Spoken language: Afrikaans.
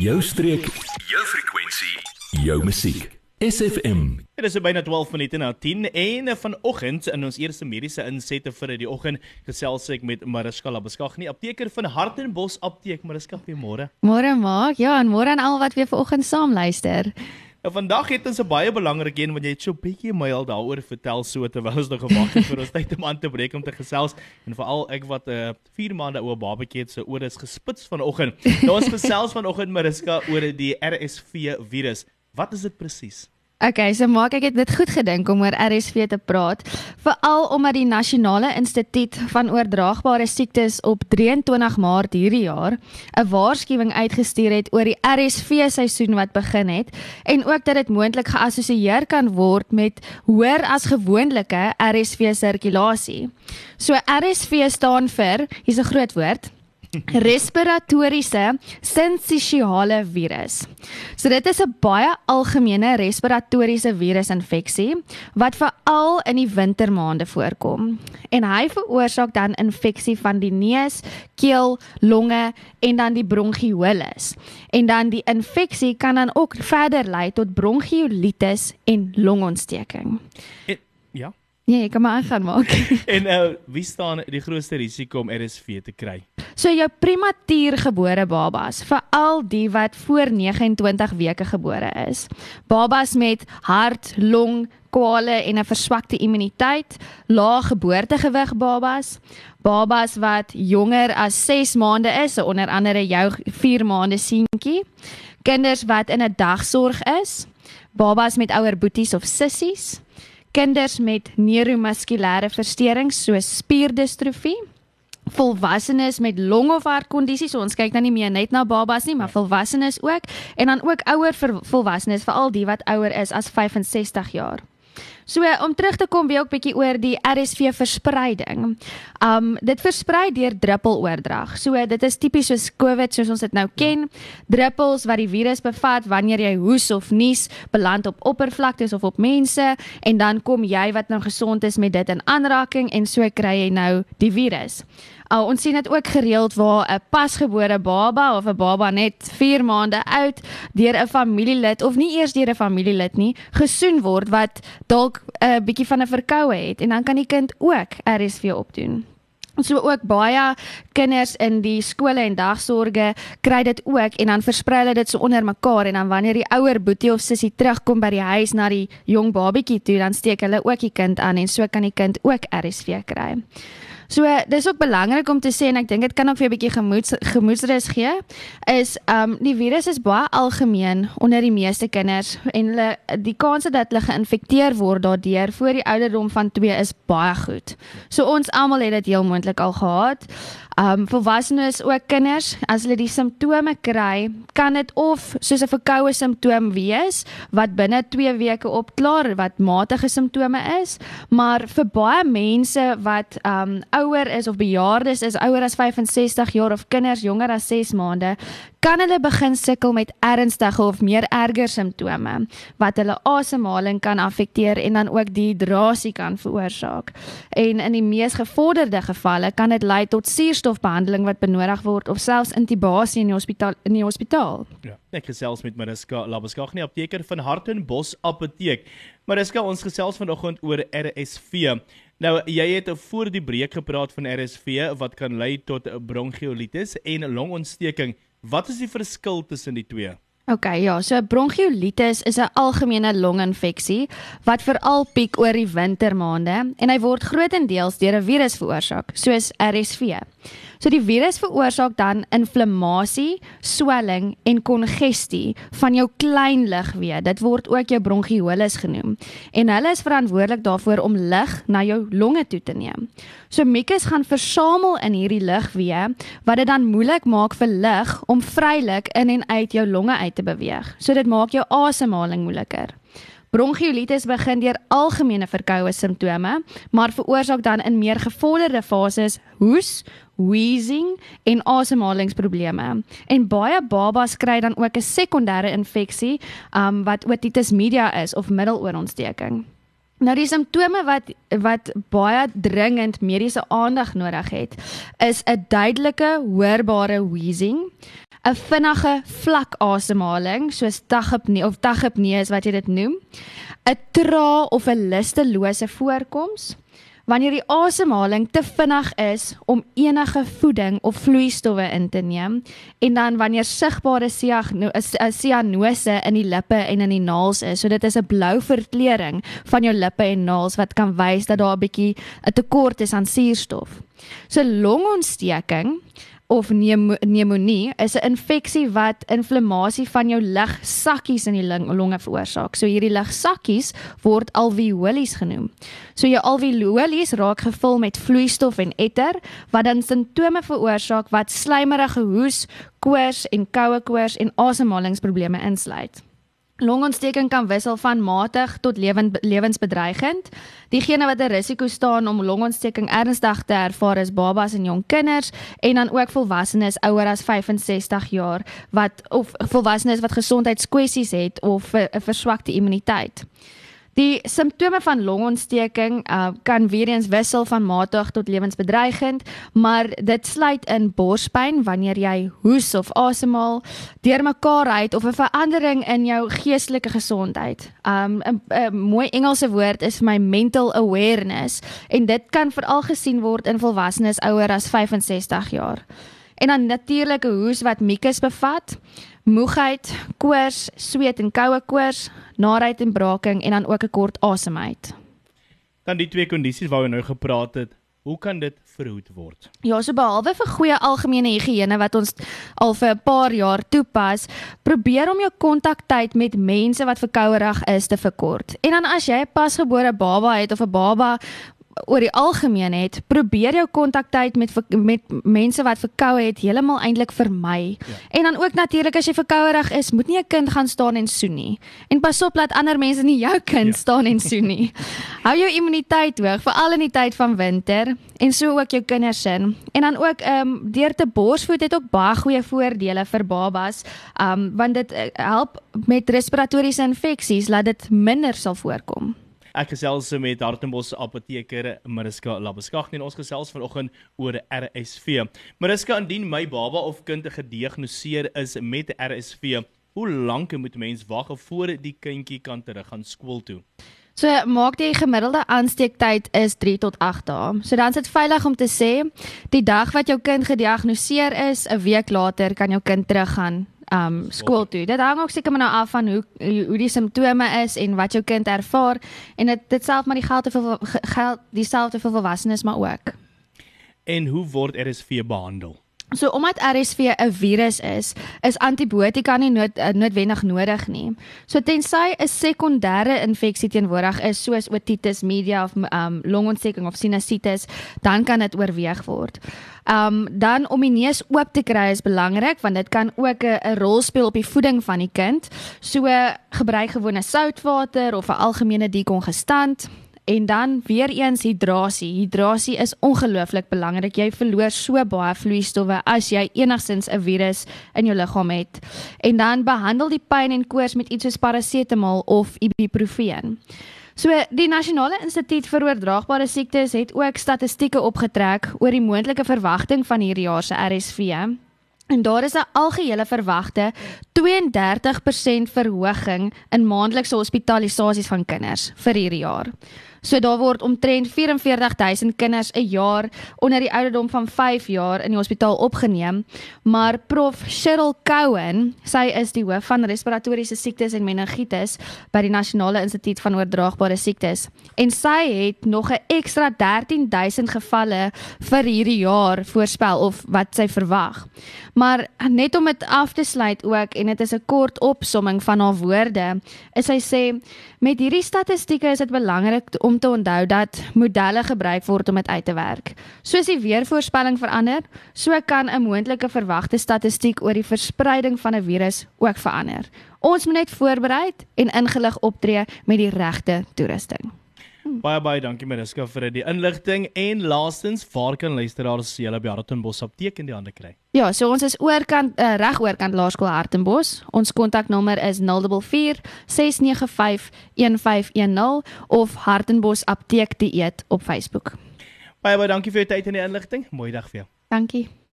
Jou streek, jou frekwensie, jou musiek. SFM. Dit is byna 12 minute na 10 en vanoggend in ons eerste mediese insette vir die oggend gesels ek met Mariska Labeskagh, nie apteker van Hartenbos Apteek. Mariska, goeiemôre. Môre maak. Ja, en môre aan al wat weer vanoggend saam luister. Nou vandag het ons 'n baie belangrike een want jy het so 'n bietjie my al daaroor vertel so terwyl ons nog gewag het vir ons tyd om aan te breek om te gesels en veral ek wat 'n uh, 4 maande ou babatjie het se ore is gespits vanoggend. Nou ons gesels vanoggend Mariska oor die RSV virus. Wat is dit presies? Okay, so maak ek dit goed gedink om oor RSV te praat, veral omdat die Nasionale Instituut van Oordraagbare Siektes op 23 Maart hierdie jaar 'n waarskuwing uitgestuur het oor die RSV seisoen wat begin het en ook dat dit moontlik geassosieer kan word met hoër as gewoonlike RSV sirkulasie. So RSV staan vir, hier's 'n groot woord, respiratoriese sinsisiale virus. So dit is 'n baie algemene respiratoriese virusinfeksie wat veral in die wintermaande voorkom. En hy veroorsaak dan infeksie van die neus, keel, longe en dan die bronchiolitis. En dan die infeksie kan dan ook verder lei tot bronchiolitis en longontsteking. En, ja. Nee, ek kan maar aangaan maak. en uh wie staan die grootste risiko om RSV te kry? So jou prematuurgebore babas, veral die wat voor 29 weke gebore is. Babas met hart, long kwale en 'n verswakte immuniteit, lae geboortegewig babas, babas wat jonger as 6 maande is, so onder andere jou 4 maande seentjie, kinders wat in 'n dagsorg is, babas met ouer boeties of sissies, kinders met neuromuskulêre versteurings soos spierdistrofie volwassenes met long of hartkondisies. So ons kyk dan nie meer net na babas nie, maar volwassenes ook en dan ook ouer volwassenes, veral die wat ouer is as 65 jaar. So om terug te kom weer ook bietjie oor die RSV verspreiding. Um dit versprei deur druppeloordrag. So dit is tipies soos COVID soos ons dit nou ken. Druppels wat die virus bevat wanneer jy hoes of nies, beland op oppervlaktes of op mense en dan kom jy wat nou gesond is met dit in aanraking en so kry jy nou die virus. Uh, ons sien dit ook gereeld waar 'n pasgebore baba of 'n baba net 4 maande oud deur 'n familielid of nie eers deur 'n familielid nie gesoen word wat dalk 'n bietjie van 'n verkoue het en dan kan die kind ook RSV opdoen. So ook baie kinders in die skole en dagsorge kry dit ook en dan versprei hulle dit so onder mekaar en dan wanneer die ouer boetie of sussie terugkom by die huis na die jong babatjie toe dan steek hulle ook die kind aan en so kan die kind ook RSV kry. So dis ook belangrik om te sê en ek dink dit kan ook vir 'n bietjie gemoeds gemoedsrus gee is um die virus is baie algemeen onder die meeste kinders en hulle die kans dat hulle geïnfekteer word daardeur voor die ouderdom van 2 is baie goed. So ons almal het dit heel moontlik al gehad. Um volwassenes ook kinders as hulle die simptome kry, kan dit of soos 'n verkoue simptoom wees wat binne 2 weke opklaar wat matige simptome is, maar vir baie mense wat um ouer is of bejaardes is ouer as 65 jaar of kinders jonger as 6 maande, kan hulle begin sukkel met ernstige of meer erger simptome wat hulle asemhaling kan affekteer en dan ook dehydrasie kan veroorsaak. En in die mees gevorderde gevalle kan dit lei tot suurstofbehandeling wat benodig word of selfs intubasie in die hospitaal in die hospitaal. Ja, ek gesels met Mariska Labeskagh, nie apteker van Hartenbos Apteek. Mariska, ons gesels vanoggend oor RSV. Nou jy het voor die breek gepraat van RSV wat kan lei tot bronchiolitis en longontsteking. Wat is die verskil tussen die twee? OK, ja, so bronchiolitis is 'n algemene longinfeksie wat veral piek oor die wintermaande en hy word grootendeels deur 'n virus veroorsaak, soos RSV. So die virus veroorsaak dan inflammasie, swelling en kongestie van jou klein lugweë. Dit word ook jou bronchiolis genoem. En hulle is verantwoordelik daarvoor om lug na jou longe toe te neem. So mucus gaan versamel in hierdie lugweë wat dit dan moeilik maak vir lug om vrylik in en uit jou longe uit te beweeg. So dit maak jou asemhaling moeiliker. Bronchiolitis begin deur algemene verkoue simptome, maar veroorsaak dan in meer gevorderde fases hoes, wheezing en asemhalingsprobleme. En baie babas kry dan ook 'n sekondêre infeksie, um wat otitis media is of middeloorontsteking. Nou die simptome wat wat baie dringend mediese aandag nodig het, is 'n duidelike hoorbare wheezing, 'n vinnige vlak asemhaling soos tachypnee of tachypnee is wat jy dit noem, 'n trae of 'n lustelose voorkoms, wanneer die asemhaling te vinnig is om enige voeding of vloeistowwe in te neem en dan wanneer sigbare sianose in die lippe en in die naels is. So dit is 'n blou verkleuring van jou lippe en naels wat kan wys dat daar 'n bietjie 'n tekort is aan suurstof. So longontsteking of pneumonie is 'n infeksie wat inflammasie van jou lugsakkies in die longe veroorsaak. So hierdie lugsakkies word alveolies genoem. So jou alveolies raak gevul met vloeistof en etter wat dan simptome veroorsaak wat slijmerige hoes, koors en koue koors en asemhalingsprobleme insluit. Longontsteking kan wissel van matig tot lewend, lewensbedreigend. Diegene wat 'n risiko staan om longontsteking ernstig te ervaar is babas en jong kinders en dan ook volwassenes ouer as 65 jaar wat of volwassenes wat gesondheidskwessies het of 'n verswakte immuniteit. Die simptome van longontsteking uh, kan weer eens wissel van matig tot lewensbedreigend, maar dit sluit in borspyn wanneer jy hoes of asemhaal, deurmekaar uit of 'n verandering in jou geestelike gesondheid. Um 'n mooi Engelse woord is my mental awareness en dit kan veral gesien word in volwassenes ouer as 65 jaar. En dan natuurlike hoes wat mucus bevat moegheid, koors, sweet en koue koors, naait en braaking en dan ook 'n kort asemheid. Dan die twee kondisies waaroor we nou gepraat het, hoe kan dit verhoed word? Ja, so behalwe vir goeie algemene higiëne wat ons al vir 'n paar jaar toepas, probeer om jou kontaktyd met mense wat verkouerig is te verkort. En dan as jy 'n pasgebore baba het of 'n baba oor die algemeen het, probeer jou kontaktyd met met mense wat verkoue het heeltemal eintlik vermy. Ja. En dan ook natuurlik as jy verkouerig is, moet nie 'n kind gaan staan en soen nie. En pas op dat ander mense nie jou kind ja. staan en soen nie. Hou jou immuniteit hoog, veral in die tyd van winter en so ook jou kinders se. En dan ook ehm um, deur te borsvoed het ook baie goeie voordele vir babas, ehm um, want dit uh, help met respiratoriese infeksies laat dit minder sal voorkom. Ek gesels met Hartenbos apoteker Mariska Labeskag en ons gesels vanoggend oor RSV. Mariska, indien my baba of kind gediagnoseer is met RSV, hoe lank moet mens wag voor die kindjie kan terug gaan skool toe? So maak die gemiddelde aansteektyd is 3 tot 8 dae. So dan is dit veilig om te sê die dag wat jou kind gediagnoseer is, 'n week later kan jou kind teruggaan um skool toe. Dit hang ook seker maar nou af van hoe hoe die simptome is en wat jou kind ervaar en dit dit self maar die geld te veel geld dieselfde vir volwassenes maar ook. En hoe word RSV behandel? So omdat RSV 'n virus is, is antibiotika nie nood, uh, noodwendig nodig nie. So tensy 'n sekondêre infeksie teenwoordig is soos otitis media of um, longontsteking of sinusitis, dan kan dit oorweeg word. Um dan om die neus oop te kry is belangrik want dit kan ook 'n rol speel op die voeding van die kind. So gebruik gewone soutwater of 'n algemene dekongestant. En dan weer eens hidrasie. Hidrasie is ongelooflik belangrik. Jy verloor so baie vloeistowwe as jy enigsins 'n virus in jou liggaam het. En dan behandel die pyn en koors met iets soos parasetamol of ibuprofen. So die Nasionale Instituut vir Oordraagbare Siektes het ook statistieke opgetrek oor die moontlike verwagting van hierdie jaar se RSV. En daar is 'n algehele verwagte 32% verhoging in maandelikse hospitalisasies van kinders vir hierdie jaar. So daar word omtrent 44000 kinders 'n jaar onder die ouderdom van 5 jaar in die hospitaal opgeneem, maar prof Cheryl Cowan, sy is die hoof van respiratoriese siektes en meningitis by die Nasionale Instituut van Oordraagbare Siektes en sy het nog 'n ekstra 13000 gevalle vir hierdie jaar voorspel of wat sy verwag. Maar net om dit af te sluit ook en dit is 'n kort opsomming van haar woorde, is sy sê met hierdie statistieke is dit belangrik om te onthou dat modelle gebruik word om dit uit te werk. Soos die weervoorspelling verander, so kan 'n moontlike verwagte statistiek oor die verspreiding van 'n virus ook verander. Ons moet net voorberei en ingelig optree met die regte toerusting. Baie baie dankie Mariska vir die inligting en laastens waar kan luisteraars hele by Hartenbos apteek in die hande kry? Ja, so ons is oorkant uh, reg oorkant Laerskool Hartenbos. Ons kontaknommer is 044 695 1510 of Hartenbos apteek dieet op Facebook. Baie baie dankie vir u tyd en die inligting. Mooi dag vir jou. Dankie.